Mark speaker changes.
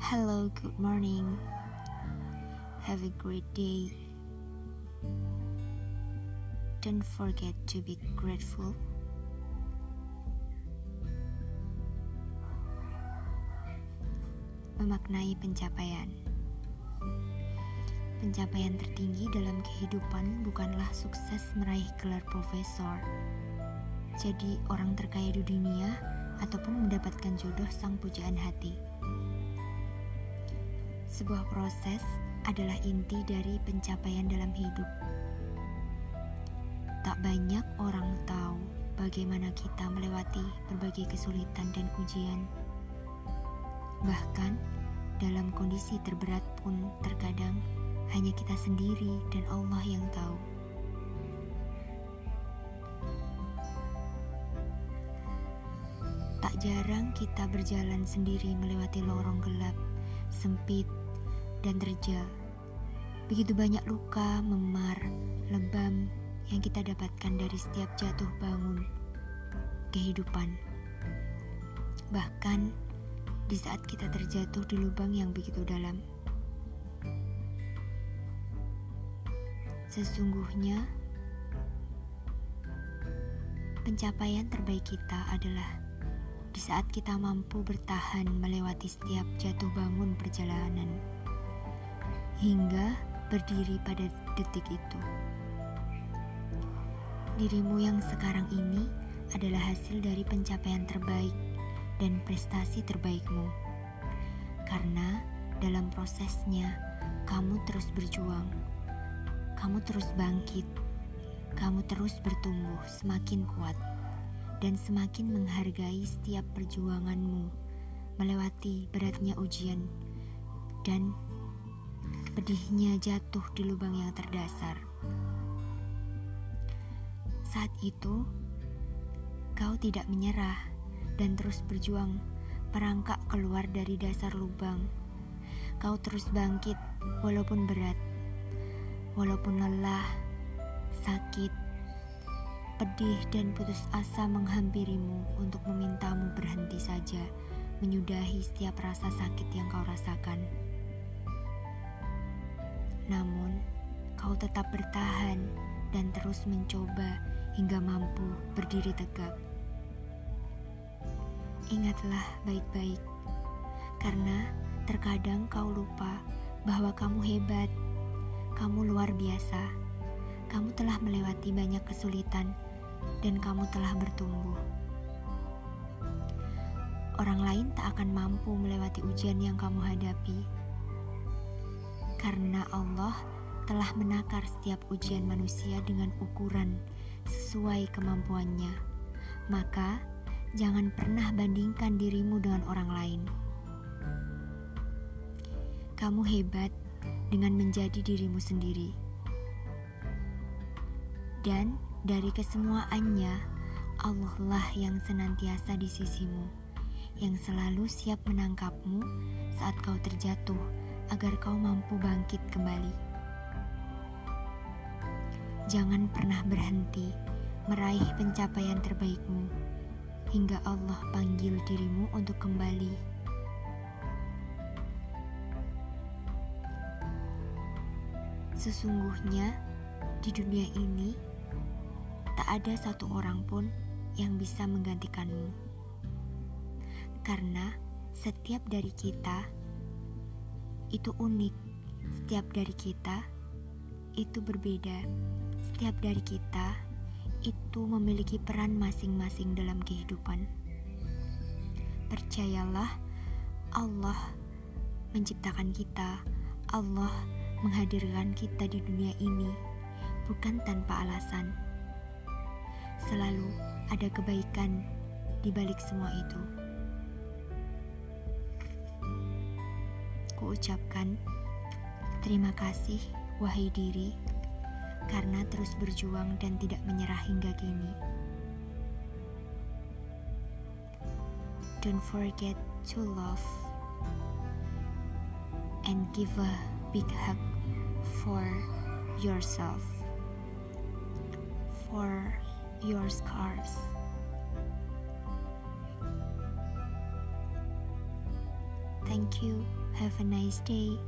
Speaker 1: Hello, good morning. Have a great day. Don't forget to be grateful. Memaknai pencapaian. Pencapaian tertinggi dalam kehidupan bukanlah sukses meraih gelar profesor, jadi orang terkaya di dunia, ataupun mendapatkan jodoh sang pujaan hati. Sebuah proses adalah inti dari pencapaian dalam hidup. Tak banyak orang tahu bagaimana kita melewati berbagai kesulitan dan ujian. Bahkan dalam kondisi terberat pun terkadang hanya kita sendiri dan Allah yang tahu. Tak jarang kita berjalan sendiri melewati lorong gelap, sempit, dan terjal. Begitu banyak luka, memar, lebam yang kita dapatkan dari setiap jatuh bangun kehidupan. Bahkan di saat kita terjatuh di lubang yang begitu dalam. Sesungguhnya, pencapaian terbaik kita adalah di saat kita mampu bertahan melewati setiap jatuh bangun perjalanan hingga berdiri pada detik itu. Dirimu yang sekarang ini adalah hasil dari pencapaian terbaik dan prestasi terbaikmu. Karena dalam prosesnya kamu terus berjuang. Kamu terus bangkit. Kamu terus bertumbuh semakin kuat dan semakin menghargai setiap perjuanganmu melewati beratnya ujian dan pedihnya jatuh di lubang yang terdasar. Saat itu, kau tidak menyerah dan terus berjuang merangkak keluar dari dasar lubang. Kau terus bangkit walaupun berat, walaupun lelah, sakit, pedih dan putus asa menghampirimu untuk memintamu berhenti saja menyudahi setiap rasa sakit yang kau rasakan. Namun, kau tetap bertahan dan terus mencoba hingga mampu berdiri tegak. Ingatlah baik-baik, karena terkadang kau lupa bahwa kamu hebat, kamu luar biasa, kamu telah melewati banyak kesulitan, dan kamu telah bertumbuh. Orang lain tak akan mampu melewati ujian yang kamu hadapi karena Allah telah menakar setiap ujian manusia dengan ukuran sesuai kemampuannya. Maka, jangan pernah bandingkan dirimu dengan orang lain. Kamu hebat dengan menjadi dirimu sendiri, dan dari kesemuaannya, Allah lah yang senantiasa di sisimu, yang selalu siap menangkapmu saat kau terjatuh agar kau mampu bangkit kembali. Jangan pernah berhenti meraih pencapaian terbaikmu hingga Allah panggil dirimu untuk kembali. Sesungguhnya di dunia ini tak ada satu orang pun yang bisa menggantikanmu. Karena setiap dari kita itu unik. Setiap dari kita itu berbeda. Setiap dari kita itu memiliki peran masing-masing dalam kehidupan. Percayalah, Allah menciptakan kita. Allah menghadirkan kita di dunia ini bukan tanpa alasan. Selalu ada kebaikan di balik semua itu. aku ucapkan terima kasih, wahai diri, karena terus berjuang dan tidak menyerah hingga kini. Don't forget to love and give a big hug for yourself, for your scars. Thank you. Have a nice day.